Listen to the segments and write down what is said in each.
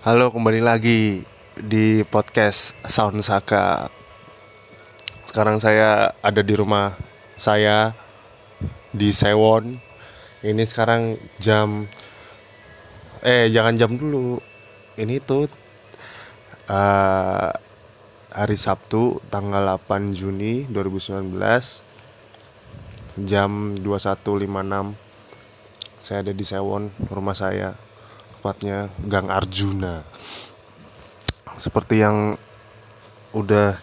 Halo, kembali lagi di podcast Sound Saka. Sekarang saya ada di rumah saya di Sewon. Ini sekarang jam eh jangan jam dulu. Ini tuh eh, hari Sabtu tanggal 8 Juni 2019 jam 21.56 saya ada di Sewon rumah saya tepatnya Gang Arjuna. Seperti yang udah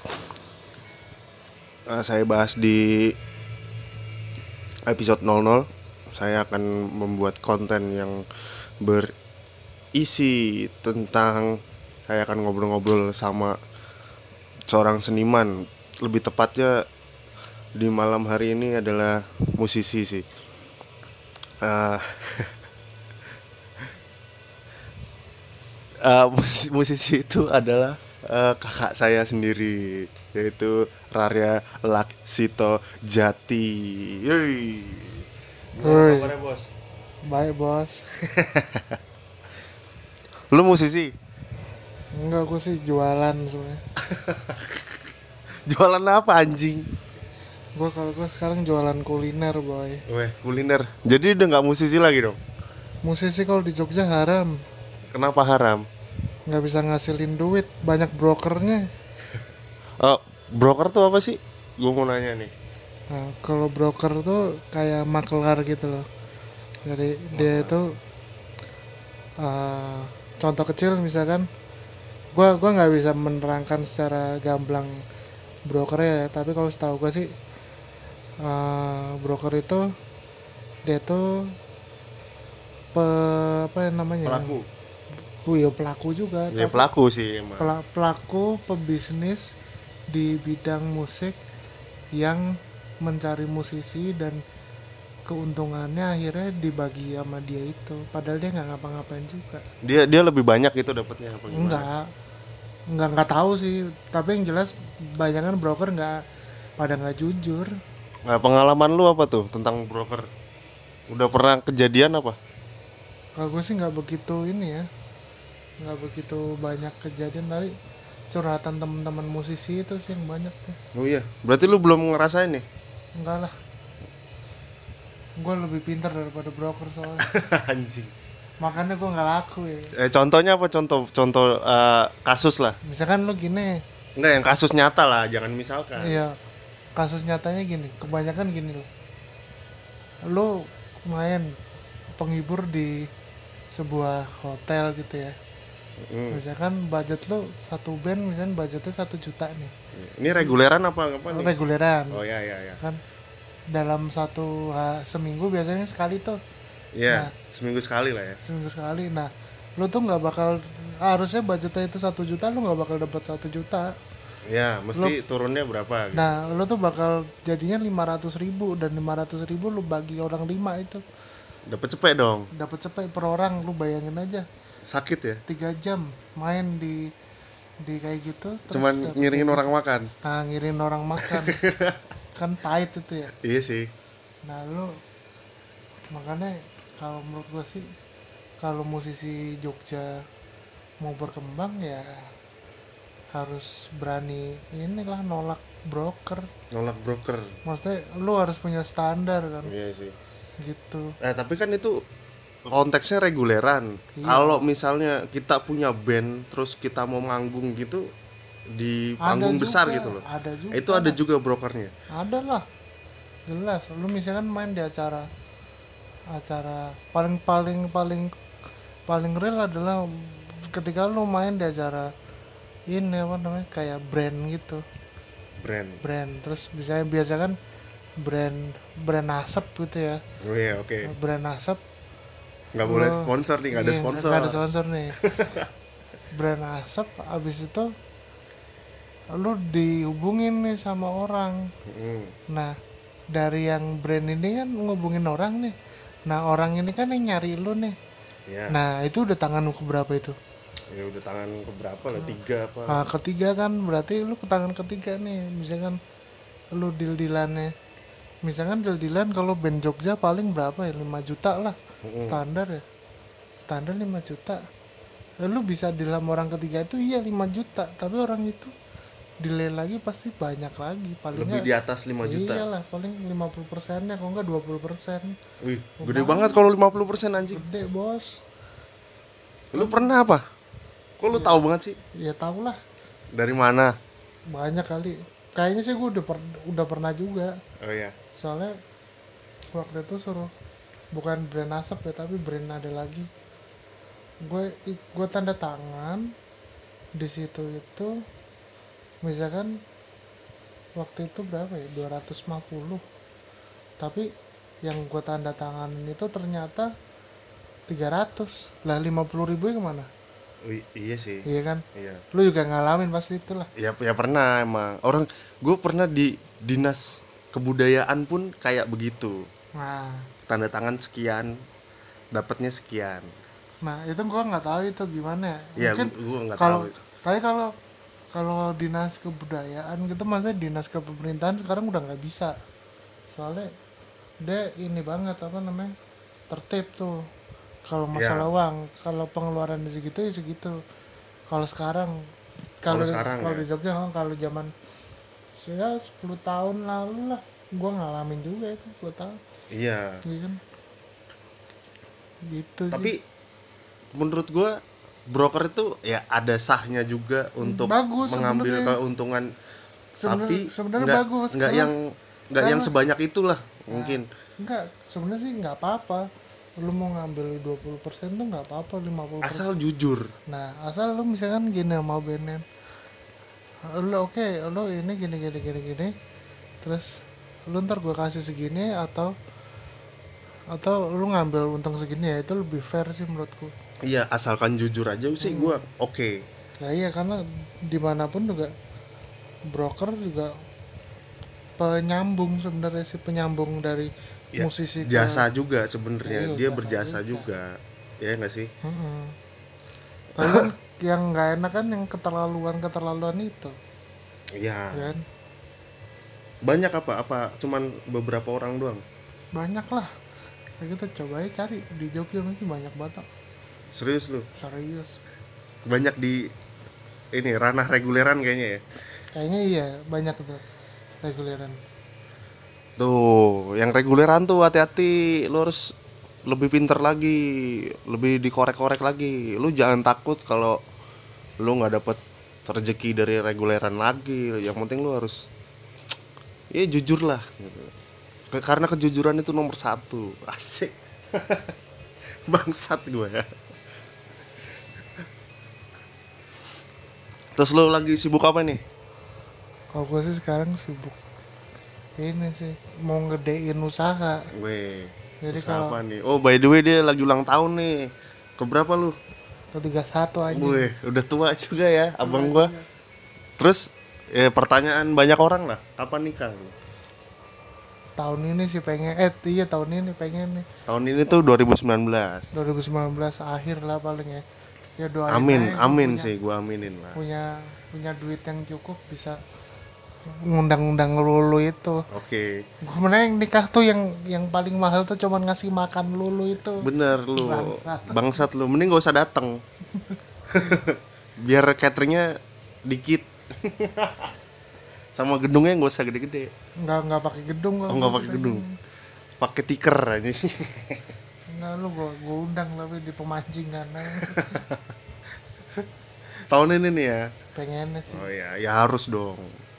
eh, saya bahas di episode 00 saya akan membuat konten yang berisi tentang saya akan ngobrol-ngobrol sama seorang seniman. Lebih tepatnya di malam hari ini adalah musisi sih. Eh, eh, musisi, musisi itu adalah eh, kakak saya sendiri yaitu Rarya Laksito Jati. Yoi. Gimana kabarnya, bos? Baik bos Lu musisi? Enggak aku sih jualan sebenarnya Jualan apa anjing? Gua kalau gua sekarang jualan kuliner boy Weh, kuliner. Jadi udah nggak musisi lagi dong? Musisi kalau di Jogja haram Kenapa haram? nggak bisa ngasilin duit Banyak brokernya Oh, broker tuh apa sih? Gue mau nanya nih. Nah kalau broker tuh kayak maklar gitu loh Jadi dia itu eh, Contoh kecil misalkan Gua gua nggak bisa menerangkan secara gamblang broker ya Tapi kalau setahu gua sih eh, Broker itu Dia tuh pe, apa ya namanya Pelaku. Oh iya pelaku juga. Ya tapi pelaku sih emang. pela- pelaku pebisnis di bidang musik yang mencari musisi dan keuntungannya akhirnya dibagi sama dia itu. Padahal dia nggak ngapa-ngapain juga. Dia dia lebih banyak itu dapatnya apa gimana? Enggak. Enggak nggak tahu sih. Tapi yang jelas banyak kan broker nggak pada nggak jujur. Nah, pengalaman lu apa tuh tentang broker? Udah pernah kejadian apa? Kalau gue sih nggak begitu ini ya. Nggak begitu banyak kejadian tapi curhatan teman-teman musisi itu sih yang banyak tuh. Oh iya, berarti lu belum ngerasain nih? Enggak lah. Gue lebih pintar daripada broker soalnya. Anjing. Makanya gue nggak laku ya. Eh, contohnya apa contoh contoh eh, kasus lah? Misalkan lu gini, Enggak yang kasus nyata lah, jangan misalkan. iya kasus nyatanya gini, kebanyakan gini loh. Lu main penghibur di sebuah hotel gitu ya. Hmm. Misalkan budget lu satu band, misalkan budgetnya satu juta nih. Ini reguleran apa apa nih? Reguleran. Oh ya ya ya. Kan dalam satu ha- seminggu biasanya sekali tuh Iya, Nah. seminggu sekali lah ya. seminggu sekali nah lu tuh nggak bakal harusnya budgetnya itu satu juta lu nggak bakal dapat satu juta Ya, mesti turunnya berapa gitu. nah lu tuh bakal jadinya 500 ribu dan 500 ribu lu bagi orang lima itu Dapat cepet dong. dapat cepet per orang lu bayangin aja Sakit ya. tiga jam main di di kayak gitu terus Cuman ngiringin orang makan. nah ngirin orang makan kan pahit itu ya Iya sih. nah lu makanya kalau menurut gua sih kalau musisi Jogja mau berkembang ya harus berani inilah nolak broker Nolak broker. maksudnya lu harus punya standar kan Iya sih. gitu Eh tapi kan itu konteksnya reguleran. Iya. Kalau misalnya kita punya band terus kita mau manggung gitu di panggung Ada besar juga, gitu loh. ada juga itu ada juga brokernya. ada lah jelas lu misalkan main di acara acara paling paling paling paling real adalah ketika lu main di acara ini apa namanya kayak brand gitu Brand. brand terus misalnya biasa kan brand brand asap gitu ya Oh iya oke. brand asap Nggak boleh Lo- sponsor nih, nggak ada iya, sponsor. nggak ada sponsor nih. Brand asap abis itu lu dihubungin nih sama orang. Hmm. nah dari yang brand ini kan ngubungin orang nih. Nah orang ini kan yang nyari lu nih. Ya. nah itu udah tangan lu keberapa itu? Ya udah tangan keberapa lah? Tiga apa? nah ketiga kan berarti lu ke tangan ketiga nih. Misalkan lu deal dealannya misalkan deal dealan kalau band Jogja paling berapa ya? 5 juta lah. Mm-mm. standar ya. Standar 5 juta. Lu bisa dalam orang ketiga itu iya 5 juta. Tapi orang itu delay lagi pasti banyak lagi. Paling lebih di atas 5 juta. Iyalah paling 50 persennya kalau enggak 20 persen. Wih gede banget. banget kalau 50% anjing. Gede bos. Lu pernah apa? Kok lu Iya. tahu banget sih? Ya tau lah. Dari mana? Banyak kali kayaknya sih gue udah per- udah pernah juga. Oh ya soalnya waktu itu suruh bukan brand asap ya tapi brand ada lagi. Gue gue tanda tangan di situ itu misalkan waktu itu berapa ya 250 tapi yang gue tanda tangan itu ternyata 300 lah 50 ribu ke mana Wih, iya sih. Iya kan? Iya. Lu juga ngalamin pasti itulah. Ya ya pernah emang. Orang gue pernah di dinas kebudayaan pun kayak begitu. Nah. Tanda tangan sekian dapatnya sekian. Nah itu gua nggak tahu itu gimana ya. Mungkin gue nggak kalau tahu tapi kalau kalau dinas kebudayaan gitu maksudnya dinas kepemerintahan sekarang udah nggak bisa. Soalnya dia ini banget apa namanya tertib tuh kalau masalah Ya. uang kalau pengeluaran di segitu ya segitu kalau sekarang Kalau sekarang kalau ya. di Jogja oh, kalau zaman ya 10 tahun lalu lah gua ngalamin juga itu 10 tahun iya iya kan gitu sih. tapi menurut gue broker itu ya ada sahnya juga untuk Bagus mengambil sebenarnya. keuntungan Sebenar- tapi sebenarnya nggak- bagus nggak yang nggak yang sebanyak itulah mungkin Enggak, sebenarnya sih nggak apa-apa. Lu mau ngambil 20% tuh nggak apa-apa, 50%. asal jujur Nah, asal lu misalkan gini sama BNN. Lu oke, lu ini gini gini gini gini. Terus lu ntar gua kasih segini atau atau lu ngambil untung segini ya itu lebih fair sih menurutku. iya asalkan jujur aja sih Hmm. gue oke Nah iya karena di mana pun juga broker juga penyambung sebenarnya sih penyambung dari Ya, musisi ke- jasa juga sebenarnya Iya, dia jasa berjasa juga. juga, ya nggak sih Mm-mm. Tapi kan yang nggak enak kan yang keterlaluan keterlaluan itu, iya ya kan? banyak apa apa cuman beberapa orang doang Banyak lah. Nah, kita coba aja cari di Jogja mungkin banyak banget. serius lu Serius. banyak di ini ranah reguleran kayaknya ya Kayaknya iya banyak tuh reguleran. Tuh, yang reguleran tuh hati-hati, lu harus lebih pinter lagi, lebih dikorek-korek lagi. Lu jangan takut kalau lu nggak dapet rezeki dari reguleran lagi. Yang penting lu harus, ya jujur lah. Gitu. Karena kejujuran itu nomor satu. Asik. Bangsat gue ya. Terus lu lagi sibuk apa nih? Kalau gue sih sekarang sibuk ini sih mau ngedein usaha. Weh, Jadi usaha kalau apa nih? Oh, by the way dia lagi ulang tahun nih. Keberapa lu? ketiga satu aja. Wih, udah tua juga ya, abang gua. Terus ya pertanyaan banyak orang lah, kapan nikah lu? Tahun ini sih pengen, eh iya tahun ini pengen nih. Tahun ini tuh 2019. 2019 akhir lah paling ya. Ya doain Amin, amin punya- sih, gua aminin lah. punya punya duit yang cukup bisa ngundang-undang lulu itu Oke, gue yang nikah tuh yang yang paling mahal tuh cuman ngasih makan lulu itu bener lu, Bangsat. bangsat lu, mending gak usah dateng. Biar cateringnya dikit. Sama gedungnya gak usah gede-gede, nggak nggak pakai gedung Oh, nggak pakai gedung. pakai tiker aja. nggak lu gua gua undang tapi di pemancingan. Tahun ini nih ya. pengennya sih Oh ya, ya harus dong.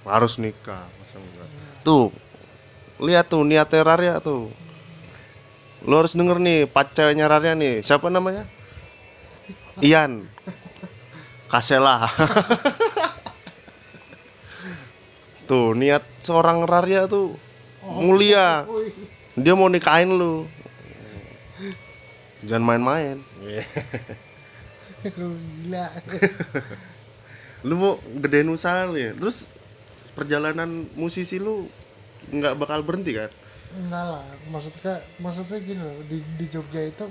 Harus nikah, masa enggak. Tuh. Lihat tuh niatnya Rarya tuh. Lo harus denger nih pacarnya Rarya nih. Siapa namanya? Ian. Kasela. tuh, niat seorang Rarya tuh mulia. Wih, Dia mau nikahin lu. Jangan main-main. gila lu mau gedein usaha lu ya terus perjalanan musisi lu nggak bakal berhenti kan? Enggak lah maksudnya maksudnya gini loh di di Jogja itu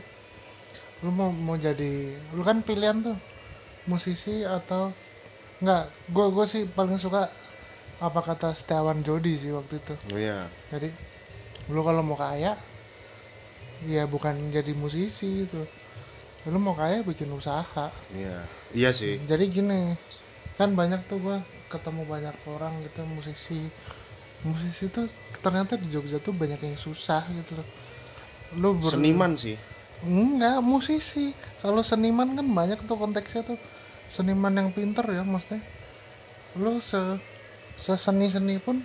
lu mau mau jadi lu kan pilihan tuh musisi atau enggak gua gua sih paling suka apa kata Setiawan Jodi sih waktu itu. Oh iya. Jadi lu kalau mau kaya ya bukan jadi musisi gitu. Lu mau kaya bikin usaha. Iya iya sih. Jadi gini kan banyak tuh gua ketemu banyak orang gitu musisi. Musisi tuh ternyata di Jogja tuh banyak yang susah gitu loh. Lu ber- seniman sih. Enggak musisi. Kalau seniman kan banyak tuh konteksnya tuh. Seniman yang pinter ya maksudnya. Lu se seseni seni pun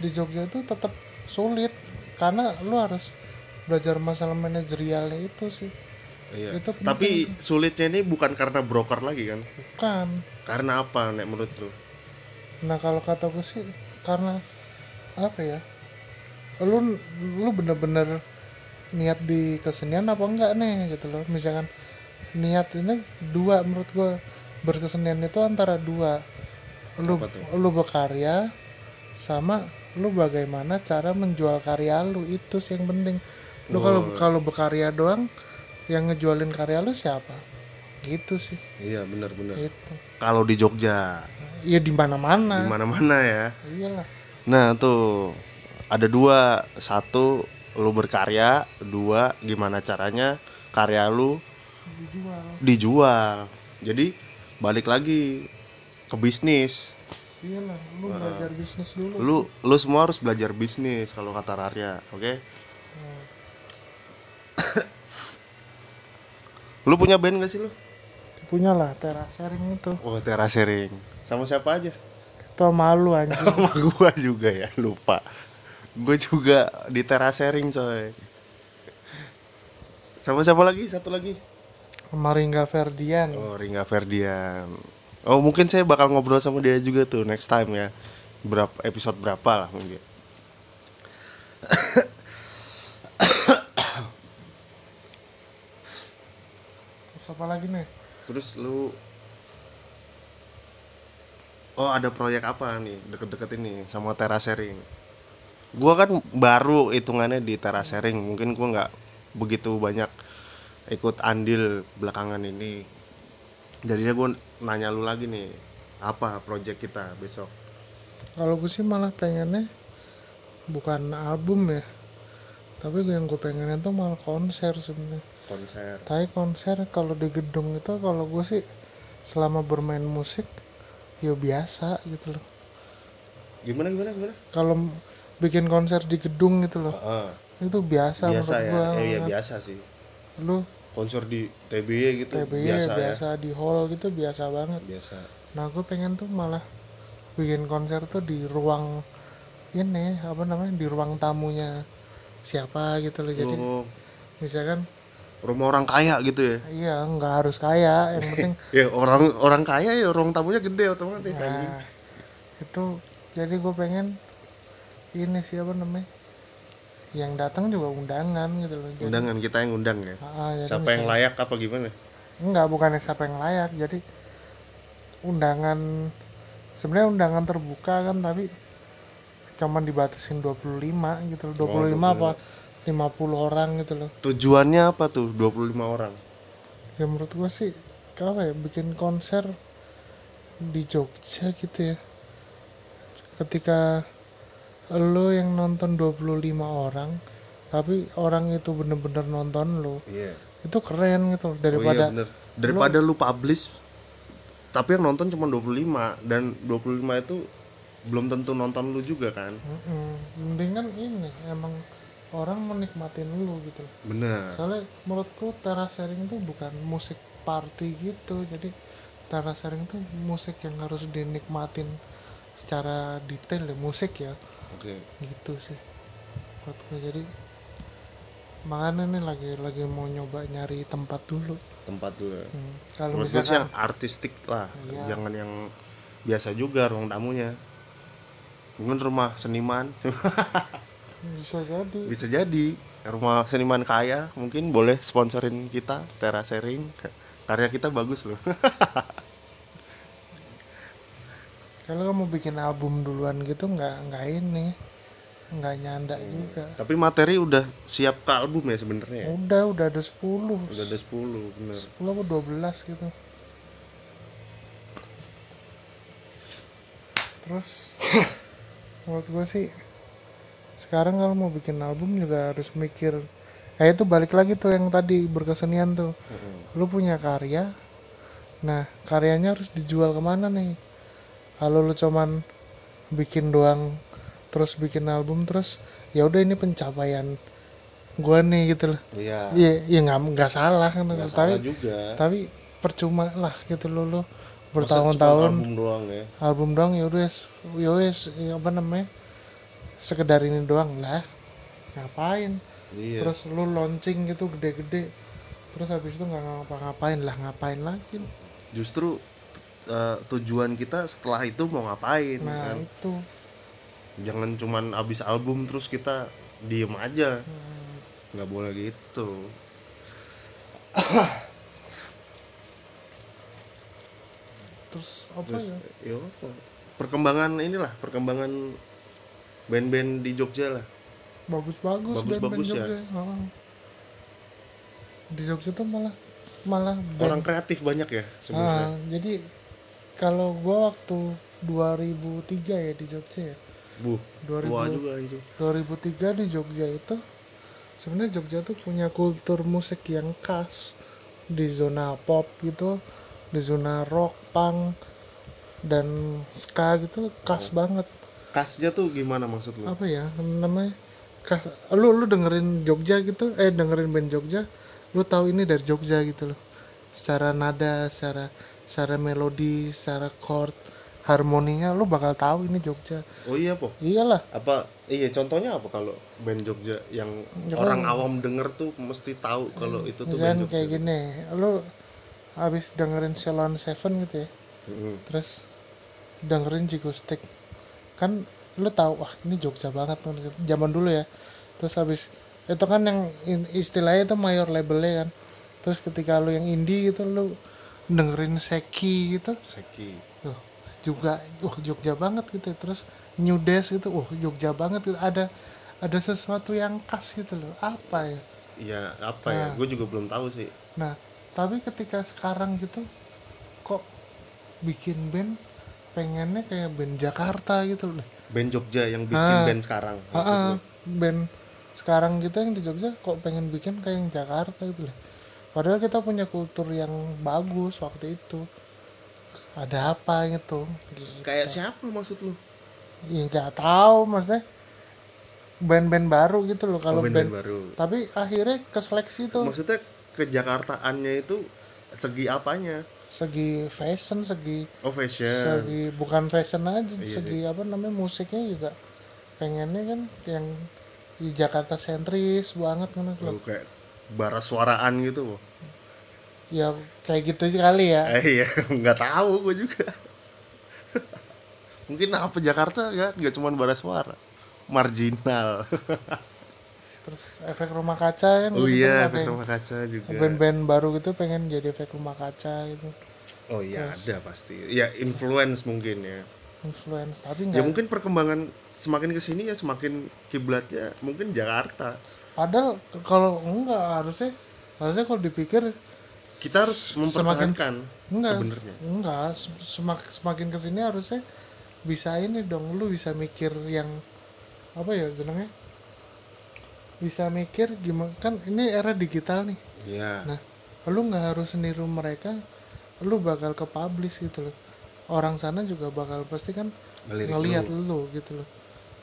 di Jogja itu tetap sulit. Karena lu harus belajar masalah manajerialnya itu sih. Iya. Itu tapi sulitnya ini bukan karena broker lagi kan? Bukan. Karena apa nek menurut lu nah kalau kata gue sih karena apa ya lu lu bener-bener niat di kesenian apa enggak nih gitu loh. Misalkan niat ini dua menurut gue berkesenian itu antara dua. Lu lu berkarya sama lu bagaimana cara menjual karya lu. Itu sih yang penting. Lu kalau Oh. kalau berkarya doang yang ngejualin karya lu siapa gitu sih. Iya benar benar. Itu kalau di Jogja? Ya di mana-mana. Di mana-mana ya. Iyalah. Nah tuh ada dua. Satu lu berkarya. Dua gimana caranya karya lu dijual. dijual. Jadi balik lagi ke bisnis. Iyalah lu belajar bisnis dulu. Lu lu semua harus belajar bisnis kalau kata Rarya oke? Nah, lu punya band gak sih lu punya lah teras sharing itu. Oh terasering sama siapa aja? Itu malu anjing. Sama gua juga ya lupa. Gue juga di terasering coy. Sama siapa lagi? Satu lagi? Sama Ringga Ferdian. Oh Ringga Ferdian. Oh mungkin saya bakal ngobrol sama dia juga tuh next time ya. Berapa episode berapa lah mungkin. Terus apa lagi nih terus lu oh ada proyek apa nih deket-deket ini sama terasering gua kan baru hitungannya di terasering mungkin gua nggak begitu banyak ikut andil belakangan ini. Jadinya gua nanya lu lagi nih apa proyek kita besok? Kalau gue sih malah pengennya bukan album ya tapi yang gue pengenin tuh malah konser sebenarnya konser. Tapi konser kalau di gedung itu kalau gue sih selama bermain musik ya biasa gitu loh. Gimana gimana gimana? Kalau bikin konser di gedung gitu loh. Ah, itu biasa, biasa menurut ya. gua eh, iya biasa sih. Lu? Konser di TBY gitu TBY biasa, biasa, ya. di hall gitu biasa banget. Biasa. Nah gue pengen tuh malah bikin konser tuh di ruang ini apa namanya di ruang tamunya siapa gitu loh. Jadi Oh, misalkan rumah orang kaya gitu ya? Iya nggak harus kaya yang penting ya orang orang kaya ya ruang tamunya gede otomatis anjing. nah, itu jadi gue pengen ini siapa namanya yang datang juga undangan gitu loh jadi, undangan kita yang undang ya? Ah, siapa yang misalkan- layak apa gimana? Enggak bukannya siapa yang layak jadi undangan sebenarnya undangan terbuka kan tapi cuman dibatasin 25 gitu loh. 25 apa 50 orang gitu loh. Tujuannya apa tuh 25 orang? Ya menurut gua sih apa ya bikin konser di Jogja gitu ya. Ketika lo yang nonton 25 orang tapi orang itu bener-bener nonton lo iya. itu keren gitu loh. oh iya daripada bener. Daripada lu publish tapi yang nonton cuma 25 dan 25 itu belum tentu nonton lu juga kan? Mm-mm. mending kan ini emang orang menikmatin lu gitu. Bener soalnya menurutku teras sharing itu bukan musik party gitu. Jadi teras sharing itu musik yang harus dinikmatin secara detail ya musik ya. Oke. Gitu sih. Menurutku. Jadi makanya nih lagi lagi mau nyoba nyari tempat dulu. Tempat dulu ya. Hmm, kalau misalkan yang artistik lah. Iya. jangan yang biasa juga ruang tamunya. Mungkin rumah seniman bisa jadi. Bisa jadi. Rumah seniman kaya mungkin boleh sponsorin kita teras sharing. Karya kita bagus loh. Kalau kamu bikin album duluan gitu nggak nggak ini nggak nyanda Hmm. juga. Tapi materi udah siap ke album ya sebenarnya? Ya? udah udah ada 10 udah ada 10 bener. 10 apa 12 gitu. Terus menurut gue sih sekarang kalau mau bikin album juga harus mikir ya itu balik lagi tuh yang tadi berkesenian tuh. Mm-mm. lu punya karya nah karyanya harus dijual ke mana nih? Kalau lu cuman bikin doang terus bikin album terus ya udah ini pencapaian gua nih gitu loh. Iya. Iya iya nggak nggak salah kan nggak tapi salah juga. tapi percuma lah gitu loh lu Masa bertahun-tahun. album doang ya? Album doang ya udah ya ya apa namanya sekedar ini doang lah ngapain? Iya. Terus lu launching gitu gede-gede terus habis itu nggak ngapa-ngapain lah ngapain lagi? Justru eh, tujuan kita setelah itu mau ngapain nah kan? itu. Jangan cuman abis album terus kita diem aja. Hmm, nggak boleh gitu. Terus apa terus ya? ya apa? perkembangan inilah perkembangan band-band di Jogja lah. Bagus-bagus Bagus-bagus ya? Jogja. Heeh. di Jogja tuh malah malah band- orang kreatif banyak ya sebenarnya. Ah, jadi kalau gua waktu 2003 ya di Jogja ya. Bu 2000 tua juga itu. 2003 di Jogja itu sebenarnya Jogja tuh punya kultur musik yang khas. Di zona pop gitu di zona rock punk dan ska gitu khas banget khasnya tuh gimana maksud lu? Apa ya namanya? Khas, lu lu dengerin Jogja gitu eh dengerin band Jogja lu tahu ini dari Jogja gitu loh. Secara nada secara secara melodi secara chord harmoninya lu bakal tahu ini Jogja. Oh iya po iyalah. Apa iya contohnya apa kalau band Jogja yang Ya orang awam denger tuh mesti tahu kalau itu tuh misalnya band Jogja kayak gini lu habis dengerin Ceylon Seven gitu ya Mm-mm. terus dengerin Jigo Stick kan lu tahu wah ini Jogja banget tuh zaman dulu ya. Terus habis itu kan yang istilahnya itu mayor labelnya kan. Terus ketika lu yang indie gitu lu dengerin Seki gitu. Seki. Tuh, juga wah Jogja banget gitu terus New Days gitu wah Jogja banget gitu. ada ada sesuatu yang khas gitu loh. Apa ya? Iya apa ya? Nah. gue juga belum tahu sih. Nah, tapi ketika sekarang gitu kok bikin band pengennya kayak band Jakarta gitu loh. band Jogja yang bikin Ah. band sekarang Heeh, lu. band sekarang gitu yang di Jogja kok pengen bikin kayak yang Jakarta gitu loh. Padahal kita punya kultur yang bagus waktu itu. Ada apa gitu? gitu. kayak siapa maksud lu Ya nggak tahu maksudnya band-band baru gitu loh kalau oh, band, band-band baru tapi akhirnya ke seleksi tuh maksudnya kejakartaannya itu segi apanya? Segi fashion segi oh fashion. segi bukan fashion aja Iya segi apa namanya musiknya juga pengennya kan yang di Jakarta sentris banget kan Oh, kayak bara suaraan gitu loh ya kayak gitu kali ya. Eh iya nggak tahu gue juga. Mungkin apa Jakarta kan nggak cuma bara suara marginal terus efek rumah kaca kan oh gitu iya kan, efek ada rumah kaca juga. band-band baru gitu pengen jadi efek rumah kaca gitu. Oh iya Terus. ada pasti. Ya influence mungkin ya. Influence tapi ya nggak mungkin perkembangan semakin ke sini ya semakin kiblatnya mungkin Jakarta. Padahal kalau enggak harusnya harusnya kalau dipikir kita harus Semakin- mempertahankan enggak sebenarnya. enggak sem- semak, semakin ke sini harusnya bisa ini dong lu bisa mikir yang apa ya jenengnya bisa mikir gimana kan ini era digital nih. Ya Nah, lu nggak harus niru mereka lu bakal ke publish gitu loh. Orang sana juga bakal pasti kan ngelirik ngelihat lu. lu gitu loh.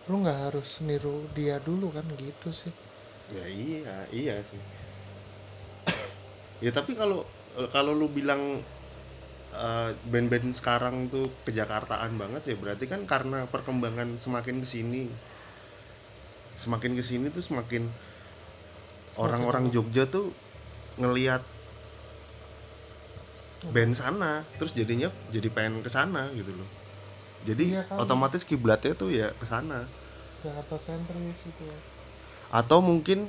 Lu nggak harus niru dia dulu kan gitu sih. Ya iya iya sih. Ya tapi kalau kalau lu bilang eh, band-band sekarang tuh kejakartaan banget ya berarti kan karena perkembangan semakin ke sini semakin ke sini tuh semakin orang-orang Jogja tuh ngelihat band sana terus jadinya jadi pengen ke sana gitu loh jadi Iya kali. otomatis kiblatnya tuh ya ke sana Jakarta sentris itu ya. atau mungkin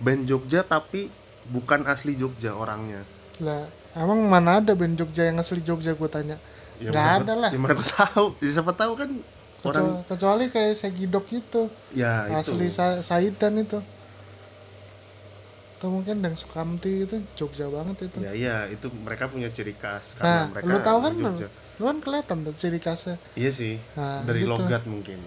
band Jogja tapi bukan asli Jogja orangnya lah emang mana ada band Jogja yang asli Jogja gue tanya ya Nggak ada lah. ya gua tahu ya, siapa tahu kan orang kecuali, kayak Segidok itu. Ya asli itu. Sa Saidan itu. Atau mungkin Dang Sukamti itu Jogja banget itu. Ya iya itu mereka punya ciri khas nah karena mereka lu tahu kan Jogja. lu kan kelihatan tuh ciri khasnya. Iya sih Nah, dari gitu. logat mungkin.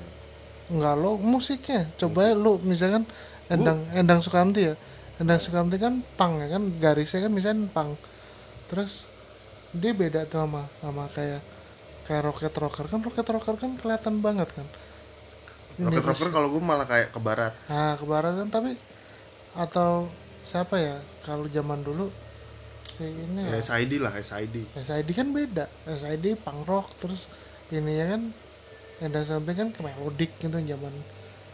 Enggak lo musiknya. Coba ya lu misalkan Endang Endang Sukamti ya. Endang Sukamti kan pang ya kan garisnya kan misalnya pang terus dia beda tuh sama sama kayak kayak rocket rocker. Kan rocket rocker kan kelihatan banget kan? Rocket Terus- rocker kalau gue malah kayak ke barat. Nah ke barat kan tapi atau siapa ya? Kalau zaman dulu si ini ya. SID lah SID SID kan beda. SID punk rock terus ini ya kan Endang Sukamti kan ke melodik gitu zaman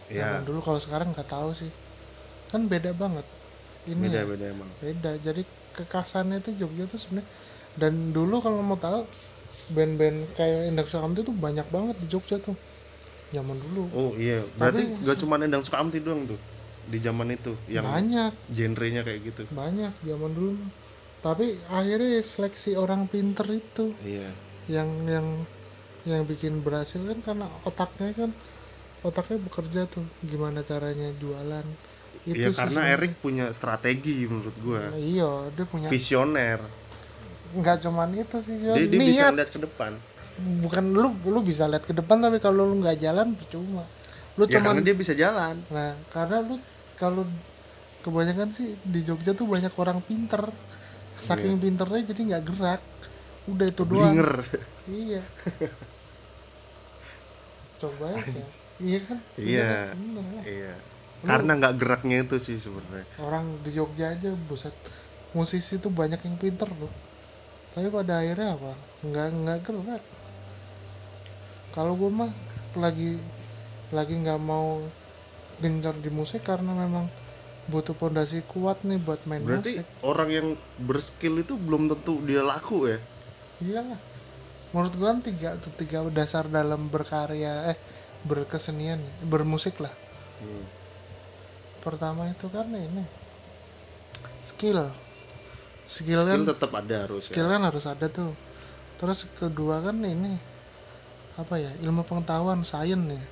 ya zaman dulu. Kalau sekarang nggak tahu sih. Kan beda banget. Ini beda ya, beda emang. beda. Jadi kekasannya itu Jogja tuh sebenarnya dan dulu kalau mau tahu band-band kayak Endang Sukamti tuh banyak banget di Jogja tuh. Zaman dulu. Oh iya. Berarti Tapi- gak cuma Endang Sukamti doang tuh di zaman itu yang banyak. genrenya kayak gitu. Banyak zaman dulu. Tapi akhirnya seleksi orang pinter itu. Iya. Yang yang yang bikin berhasil kan karena otaknya kan otaknya bekerja tuh. Gimana caranya jualan. Itu Iya sih karena sebenarnya. Erik punya strategi menurut gua. Iya dia punya visioner nggak cuman itu sih dia, dia bisa niat. lihat ke depan. Bukan lu lu bisa lihat ke depan tapi kalau lu nggak jalan percuma. Lu ya cuman dia bisa jalan. Nah karena lu kalau kebanyakan sih di Jogja tuh banyak orang pinter. Saking pinternya jadi nggak gerak. Udah itu doang. Blinger. Iya. Coba aja. Iya kan? Iya. kan? Bener lah. iya. Lu- karena nggak geraknya itu sih sebenarnya. Orang di Jogja aja buset. Musisi tuh banyak yang pinter loh tapi pada akhirnya apa? Nggak nggak gerak. Kalau gue mah lagi lagi nggak mau gencar di musik karena memang butuh pondasi kuat nih buat main berarti musik. orang yang berskill itu belum tentu dia laku ya? Iyalah. Menurut gue kan tiga tiga dasar dalam berkarya eh berkesenian bermusik lah. Hmm. pertama itu kan ini. Skill skill, kan skill tetap ada harus skill ya kan harus ada tuh. Terus kedua kan ini apa ya ilmu pengetahuan sains ya.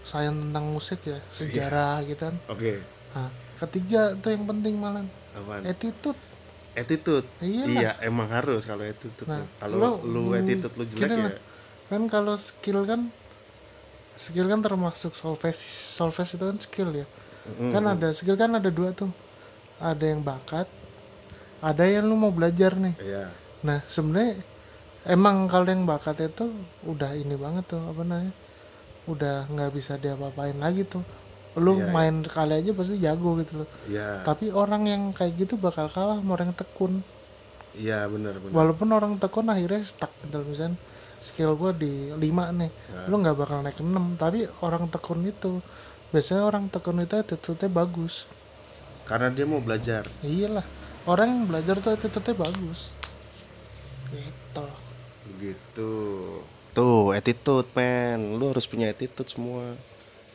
Sains tentang musik ya sejarah gitu kan. Oke. Nah, ketiga tuh yang penting malah apaan? Attitude. Attitude? Iyalah. iya emang harus kalau attitude Nah, kalau lu lu- attitude lu jelek ya. lah. kan kalau skill kan skill kan termasuk solfege solfege itu kan skill ya. Mm, kan mm. ada skill kan ada dua tuh. Ada yang bakat ada yang lu mau belajar nih. Iya. Nah sebenarnya emang kalau yang bakat itu udah ini banget tuh apa namanya udah nggak bisa diapa-apain lagi tuh. Lu Iya, iya. main kali aja pasti jago gitu loh. Iya. Tapi orang yang kayak gitu bakal kalah sama orang yang tekun. Iya benar benar. Walaupun orang tekun akhirnya stuck gitu misalnya skill gua di 5 nih Nah. lu nggak bakal naik 6 tapi orang tekun itu biasanya orang tekun itu attitude-nya bagus. Karena dia mau belajar. Iyalah orang yang belajar tuh attitude-nya bagus. Gitu. Gitu. Tuh attitude men. Lu harus punya attitude semua.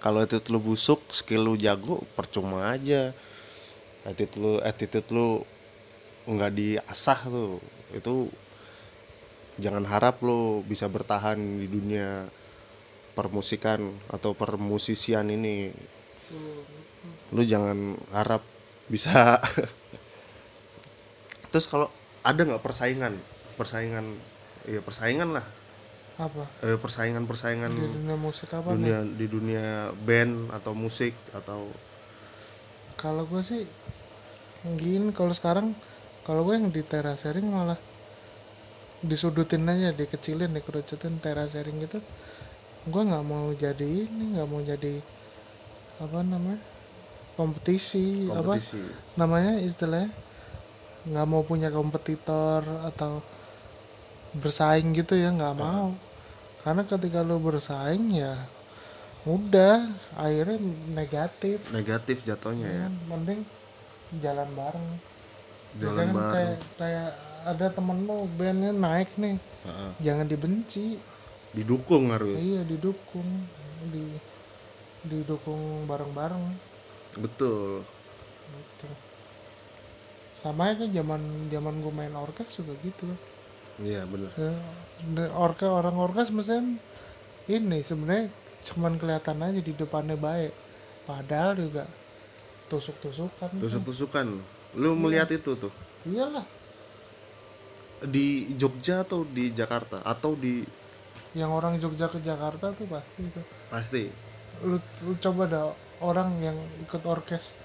Kalau attitude lu busuk skill lu jago percuma aja. Attitude lu attitude lu nggak diasah tuh. Itu jangan harap lu bisa bertahan di dunia permusikan atau permusisian ini. Lu jangan harap bisa terus kalau ada nggak persaingan? Persaingan ya persaingan lah. Apa? Eh, persaingan persaingan di dunia musik apa nih dunia di dunia band atau musik atau kalau gue sih gini kalau sekarang kalau gue yang di terasering malah disudutin aja dikecilin dikerucutin terasering gitu. Gue nggak mau jadi ini nggak mau jadi apa namanya kompetisi, apa kompetisi. namanya istilahnya nggak mau punya kompetitor atau bersaing gitu ya nggak mau. Karena ketika lu bersaing ya udah akhirnya negatif. Negatif jatuhnya ya. Ya. mending jalan bareng. Jalan Jangan bareng. kayak, kayak ada temen lu bandnya naik nih. Heeh. jangan dibenci. Didukung harus. Iya didukung. Di didukung bareng-bareng. Betul. Gitu sama aja zaman zaman gue main orkes juga gitu. Iya bener. Ya, de- orke orang orkes mesin ini sebenarnya cuman kelihatan aja di depannya baik. Padahal juga tusuk-tusukan. Tusuk-tusukan. Lu melihat itu tuh? Iyalah. Di Jogja atau di Jakarta? Atau di yang orang Jogja ke Jakarta tuh pasti itu. Pasti. Lu, lu coba dah orang yang ikut orkes.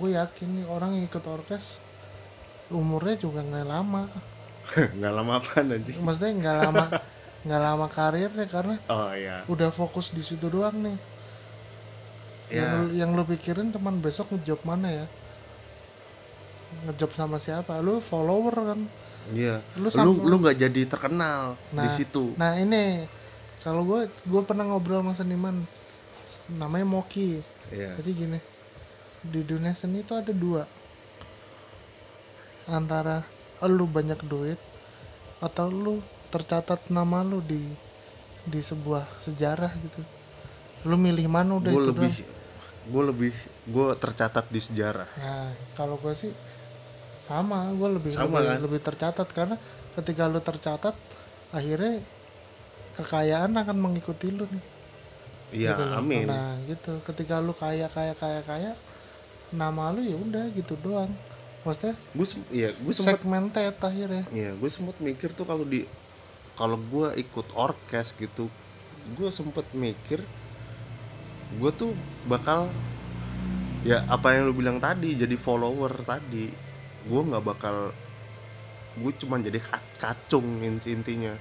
Gue yakin nih orang yang ikut orkes umurnya juga nggak lama. Nggak lama apa nanti maksudnya nggak lama nggak lama karirnya karena oh iya. udah fokus di situ doang nih. Ya yang, yang lu pikirin teman besok ngejob mana ya? Ngejob sama siapa? Lu follower kan? Iya. Lu lu sama- lu nggak jadi terkenal Nah, di situ. nah ini. Kalau gue gue pernah ngobrol sama seniman. Namanya Moki. Iya. Jadi gini di dunia seni itu ada dua antara lu banyak duit atau lu tercatat nama lu di di sebuah sejarah gitu. Lu milih mana udah gue lebih gue lebih gue tercatat di sejarah. Nah kalau gue sih sama gue lebih Sama, lebih, kan? lebih tercatat karena ketika lu tercatat akhirnya kekayaan akan mengikuti lu nih. Iya gitu amin. Nah gitu. Ketika lu kaya kaya kaya kaya nama lu ya udah gitu doang maksudnya? Gue iya gue sempet segmented akhirnya. Iya, gue sempet mikir tuh kalau di kalau gue ikut orkes gitu, gue sempet mikir gue tuh bakal ya apa yang lu bilang tadi jadi follower tadi, gue nggak bakal gue cuman jadi ka- kacung int- intinya.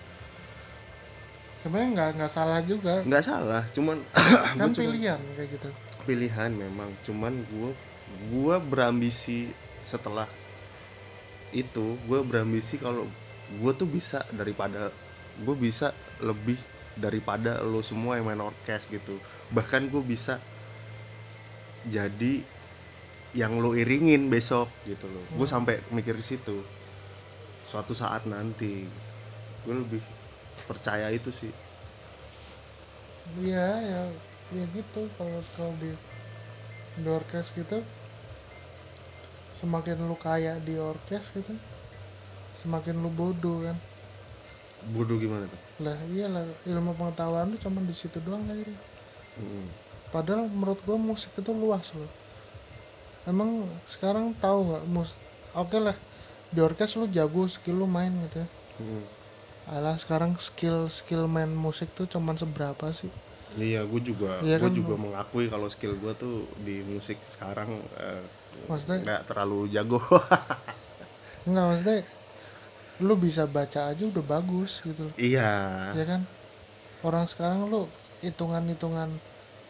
Sebenarnya nggak nggak salah juga. Nggak salah cuman kan gua cuman- pilihan kayak gitu. Pilihan memang cuman gue gue berambisi setelah itu gue berambisi kalau gue tuh bisa daripada gue bisa lebih daripada lo semua yang main orkes gitu. Bahkan gue bisa jadi yang lo iringin besok gitu loh. Gue Hmm. sampai mikir di situ. Suatu saat nanti gue lebih percaya itu sih. Iya ya ya gitu. Kalau kalau di di orkes gitu semakin lu kaya di orkes gitu semakin lu bodoh kan? Bodoh gimana tuh? Lah iyalah ilmu pengetahuan lu cuma di situ doang akhirnya. Mm. padahal menurut gua musik itu luas loh emang sekarang tahu nggak mus oke lah di orkes lu jago skill lu main gitu ya. Mm. alah sekarang skill skill main musik tuh cuman seberapa sih Iya, gue juga, Iya gue kan, juga mengakui kalau skill gue tuh di musik sekarang Maksudnya- nggak terlalu jago. Enggak maksudnya lu bisa baca aja udah bagus gitu. Iya, ya kan? Orang sekarang lu hitungan-hitungan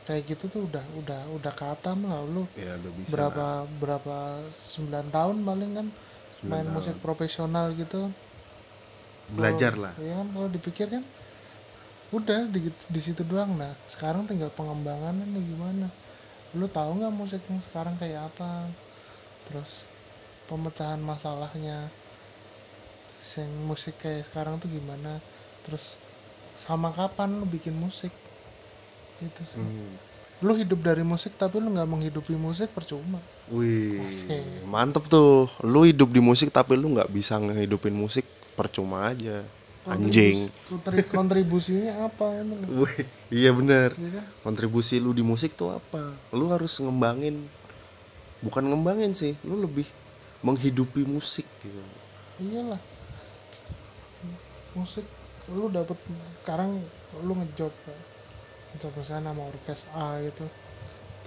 kayak gitu tuh udah udah udah katam lah. Lu ya udah bisa. berapa berapa 9 tahun paling kan Sembilan main tahun. musik profesional gitu. Belajar lah. ya kan? Kalau dipikir kan udah di, di situ doang. Nah sekarang tinggal pengembangannya nih gimana? Lu tahu nggak musik yang sekarang kayak apa? Terus pemecahan masalahnya sing musik kayak sekarang tuh gimana? Terus sama kapan lu bikin musik? Itu sih. Hmm. lu hidup dari musik tapi lu nggak menghidupi musik percuma. Wih, mantep tuh. Lu hidup di musik tapi lu nggak bisa ngehidupin musik percuma aja. Anjing. Kontribus- kontri- kontribusinya apa Wih, iya bener. Iya kan? Kontribusi lu di musik tuh apa? Lu harus ngembangin, bukan ngembangin sih. Lu lebih menghidupi musik gitu. iyalah musik lu dapet sekarang lu ngejob ngejob misalnya sama orkes A gitu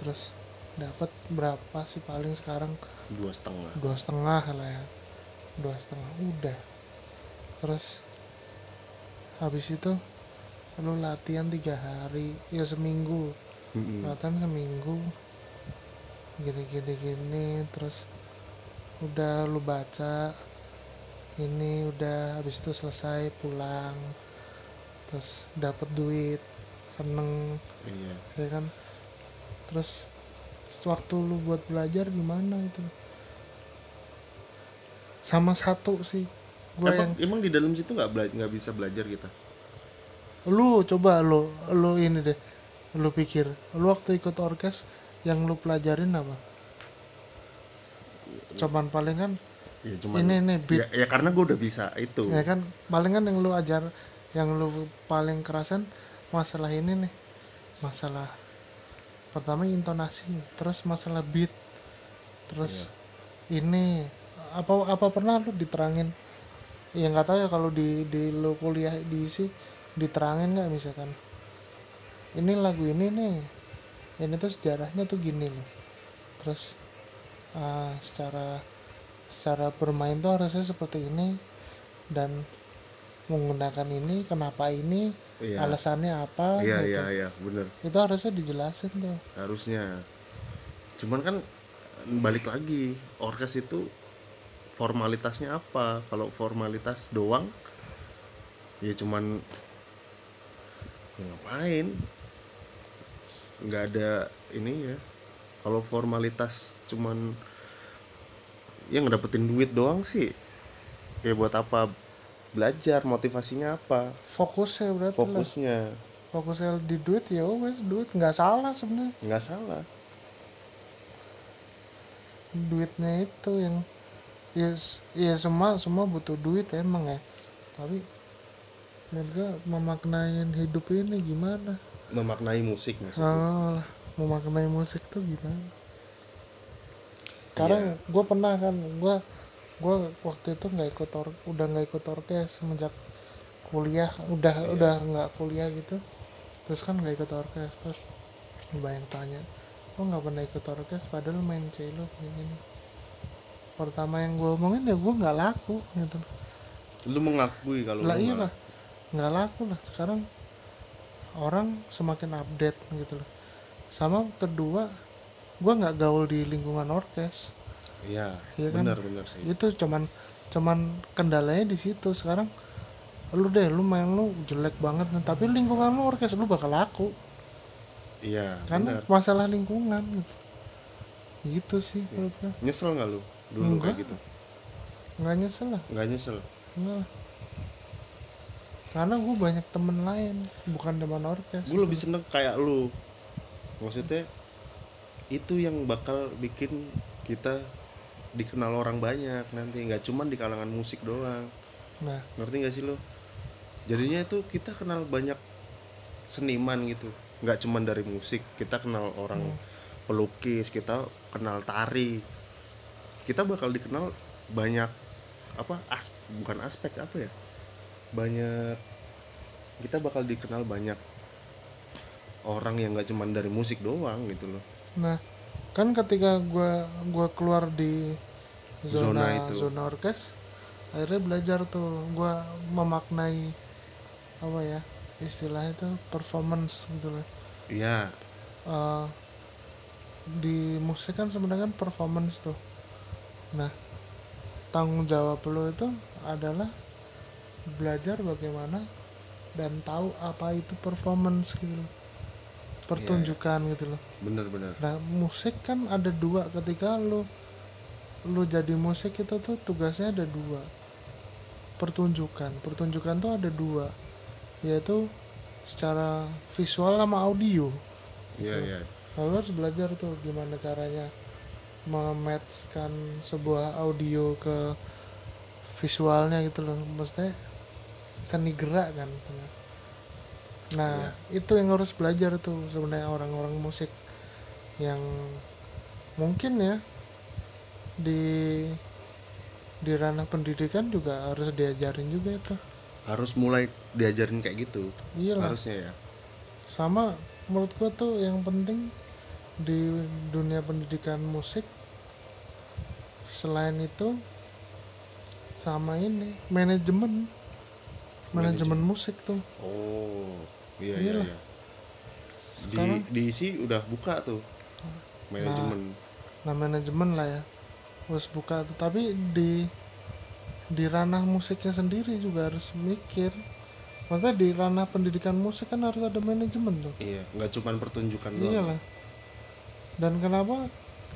terus dapat berapa sih paling sekarang Dua setengah. dua setengah lah ya dua setengah udah terus habis itu lu latihan tiga hari. Ya seminggu. Mm-mm. latihan seminggu. Gini gini. Gini terus udah lu baca. Ini udah habis itu selesai pulang. Terus dapat duit. Seneng. Iya. ya kan? Terus waktu lu buat belajar gimana itu? Sama satu sih gua emang, yang emang di dalam situ nggak bela- nggak bisa belajar kita lu coba lu lu ini deh lu pikir. Lu waktu ikut orkes yang lu pelajarin apa? Cuman paling kan ya cuman ini nih ya, beat. ya karena gue udah bisa itu. Ya kan paling kan yang lu ajar yang lu paling kerasan masalah ini nih. Masalah pertama intonasi terus masalah beat terus ini. Apa apa pernah lu diterangin ya nggak tahu ya kalau di di lu kuliah diisi diterangin nggak misalkan? Ini lagu ini nih. Ini tuh sejarahnya tuh gini loh. Terus uh, secara secara bermain tuh harusnya seperti ini. Dan menggunakan ini kenapa ini iya. alasannya apa iya gitu. iya iya bener. Itu harusnya dijelasin tuh. Harusnya. Cuman kan balik lagi orkes itu formalitasnya apa? Kalau formalitas doang ya cuman ya ngapain? Nggak ada ini ya. Kalau formalitas cuman ya ngedapetin duit doang sih. Ya buat apa? Belajar motivasinya apa? Fokusnya berarti lah. Fokusnya. Fokusnya di duit ya wes duit. Nggak salah sebenarnya. Nggak salah. Duitnya itu yang ya ya semua semua butuh duit emang ya. Tapi mereka memaknai hidup ini gimana? Memaknai musik maksudnya ah, memaknai musik tuh gimana? Sekarang gue pernah kan gue gue waktu itu nggak ikut or udah nggak ikut orkes semenjak kuliah udah Iya. udah nggak kuliah gitu. Terus kan nggak ikut orkes terus banyak tanya kok nggak pernah ikut orkes? Padahal main cello kayak gini pertama yang gue omongin ya gue nggak laku gitu. Lu mengakui kalau lah iya lah nggak laku lah. Sekarang orang semakin update gitu loh sama kedua gue nggak gaul di lingkungan orkes. Iya Iya kan? benar benar sih. Itu cuman cuman kendalanya di situ. Sekarang lu deh lu main lu jelek banget nih tapi lingkungan lu orkes lu bakal laku. Iya kan masalah lingkungan gitu. Gitu sih menurut gue nyesel nggak lu dulu Enggak. kayak gitu. Nggak nyesel lah. Nggak nyesel. Enggak lah. karena gue banyak temen lain bukan teman orkes. Gue lebih seneng kayak lu. Maksudnya itu yang bakal bikin kita dikenal orang banyak nanti. Nggak cuman di kalangan musik doang. Nah. Ngerti nggak sih lo jadinya itu kita kenal banyak seniman gitu. Nggak cuman dari musik kita kenal orang Hmm. pelukis kita kenal tari kita bakal dikenal banyak apa as bukan aspek apa ya banyak kita bakal dikenal banyak orang yang nggak cuman dari musik doang gitu loh Nah, kan ketika gua gua keluar di Zona zona itu. zona orkes, akhirnya belajar tuh gua memaknai apa ya istilahnya itu performance gitu loh. iya Eh, di musik kan sebenarnya kan performance tuh. Nah, tanggung jawab lo itu adalah belajar bagaimana dan tahu apa itu performance gitu loh. Pertunjukan gitu loh. bener-bener Nah, musik kan ada dua ketika lu lu jadi musik itu tuh tugasnya ada dua. Pertunjukan. Pertunjukan tuh ada dua. Yaitu secara visual sama audio. iya iya Nah, lu harus belajar tuh gimana caranya mematchkan sebuah audio ke visualnya gitu loh. Maksudnya seni gerak kan. Nah, itu yang harus belajar tuh sebenarnya orang-orang musik yang mungkin ya di di ranah pendidikan juga harus diajarin juga itu. harus mulai diajarin kayak gitu Iyalah. harusnya ya Sama menurut gua tuh yang penting di dunia pendidikan musik selain itu sama ini manajemen. Manajemen musik tuh. Oh iya iya iya. Di diisi udah buka tuh. Manajemen. Nah manajemen lah ya. Harus buka tuh. Tapi di di ranah musiknya sendiri juga harus mikir. Maksudnya di ranah pendidikan musik kan harus ada manajemen tuh. Iya nggak cuman pertunjukan doang. Iyalah dan kenapa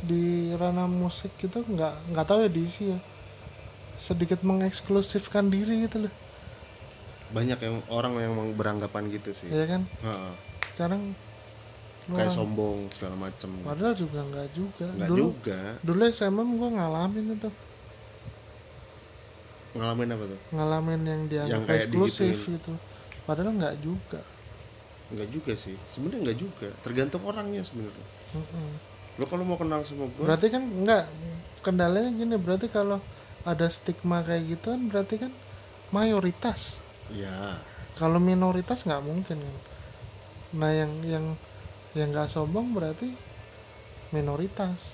di ranah musik itu nggak nggak tahu ya diisi ya. Sedikit mengeksklusifkan diri gitu loh. Banyak yang orang yang beranggapan gitu sih. Ya kan? Heeh. sekarang kayak orang- sombong segala macem. Padahal juga nggak juga. Nggak dulu juga. dulu SMM gua ngalamin itu. Ngalamin apa tuh? Ngalamin yang dianggap Yang eksklusif digituin. gitu. Padahal nggak juga. Nggak juga sih. Sebenarnya nggak juga. Tergantung orangnya sebenarnya Lo kalau mau kenal sama gue berarti kan nggak kendalanya gini berarti kalau ada stigma kayak gitu kan berarti kan mayoritas. Ya kalau minoritas nggak mungkin kan. Nah yang yang yang nggak sombong berarti minoritas.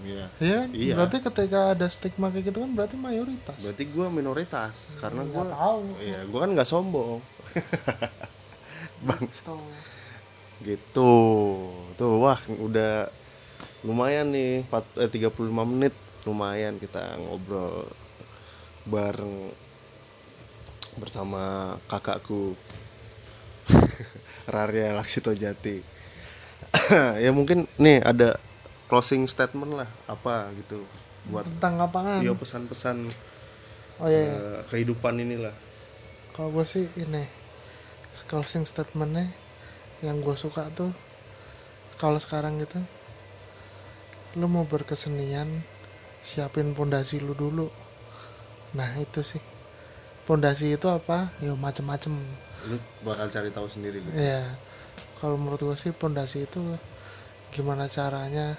Iya. Iya, kan? Iya. berarti ketika ada stigma kayak gitu kan berarti mayoritas. berarti gue minoritas karena gue tahu. iya gue kan nggak sombong. Bang Gitu. tuh wah udah lumayan nih 4, eh, 35 menit lumayan kita ngobrol bareng bersama kakakku Rarya Laksito Jati ya mungkin nih ada closing statement lah apa gitu buat Tentang apaan? dia pesan-pesan Oh iya, iya. eh, kehidupan inilah kalau gue sih ini closing statementnya yang gue suka tuh kalau sekarang gitu lu mau berkesenian siapin pondasi lu dulu. Nah itu sih. Pondasi itu apa? Ya macem-macem. Lu bakal cari tahu sendiri gitu. Ya kalau menurut gue sih pondasi itu gimana caranya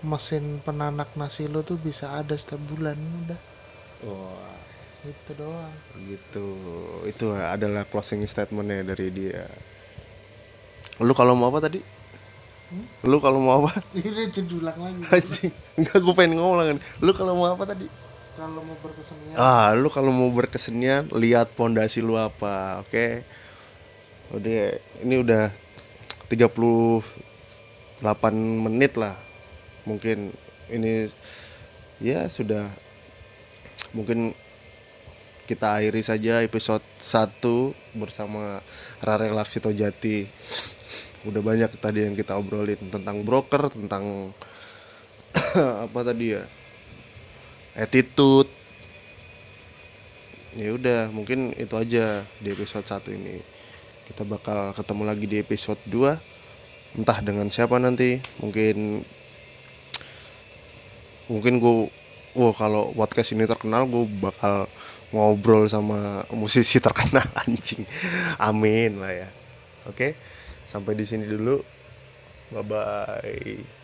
mesin penanak nasi lu tuh bisa ada setiap bulan udah. Wah. Itu doang. Gitu. Itu adalah closing statementnya dari dia lu kalau mau apa tadi? Hmm? lu kalau mau apa? Ini diulang lagi. Anjing. Enggak gue pengen ngomong lagi. Lu kalau mau apa tadi? Kalau mau berkesenian. Ah lu kalau mau berkesenian lihat pondasi lu apa oke? Udah ini udah 38 menit lah. Mungkin ini ya sudah. Mungkin kita akhiri saja episode 1 bersama Rare Laksito Jati. Udah banyak tadi yang kita obrolin tentang broker tentang apa tadi ya? Attitude. Ya udah mungkin itu aja di episode 1 ini. Kita bakal ketemu lagi di episode 2 entah dengan siapa nanti mungkin mungkin gue wah kalau podcast ini terkenal gue bakal ngobrol sama musisi terkenal anjing. Amin lah ya. Oke sampai di sini dulu. Bye bye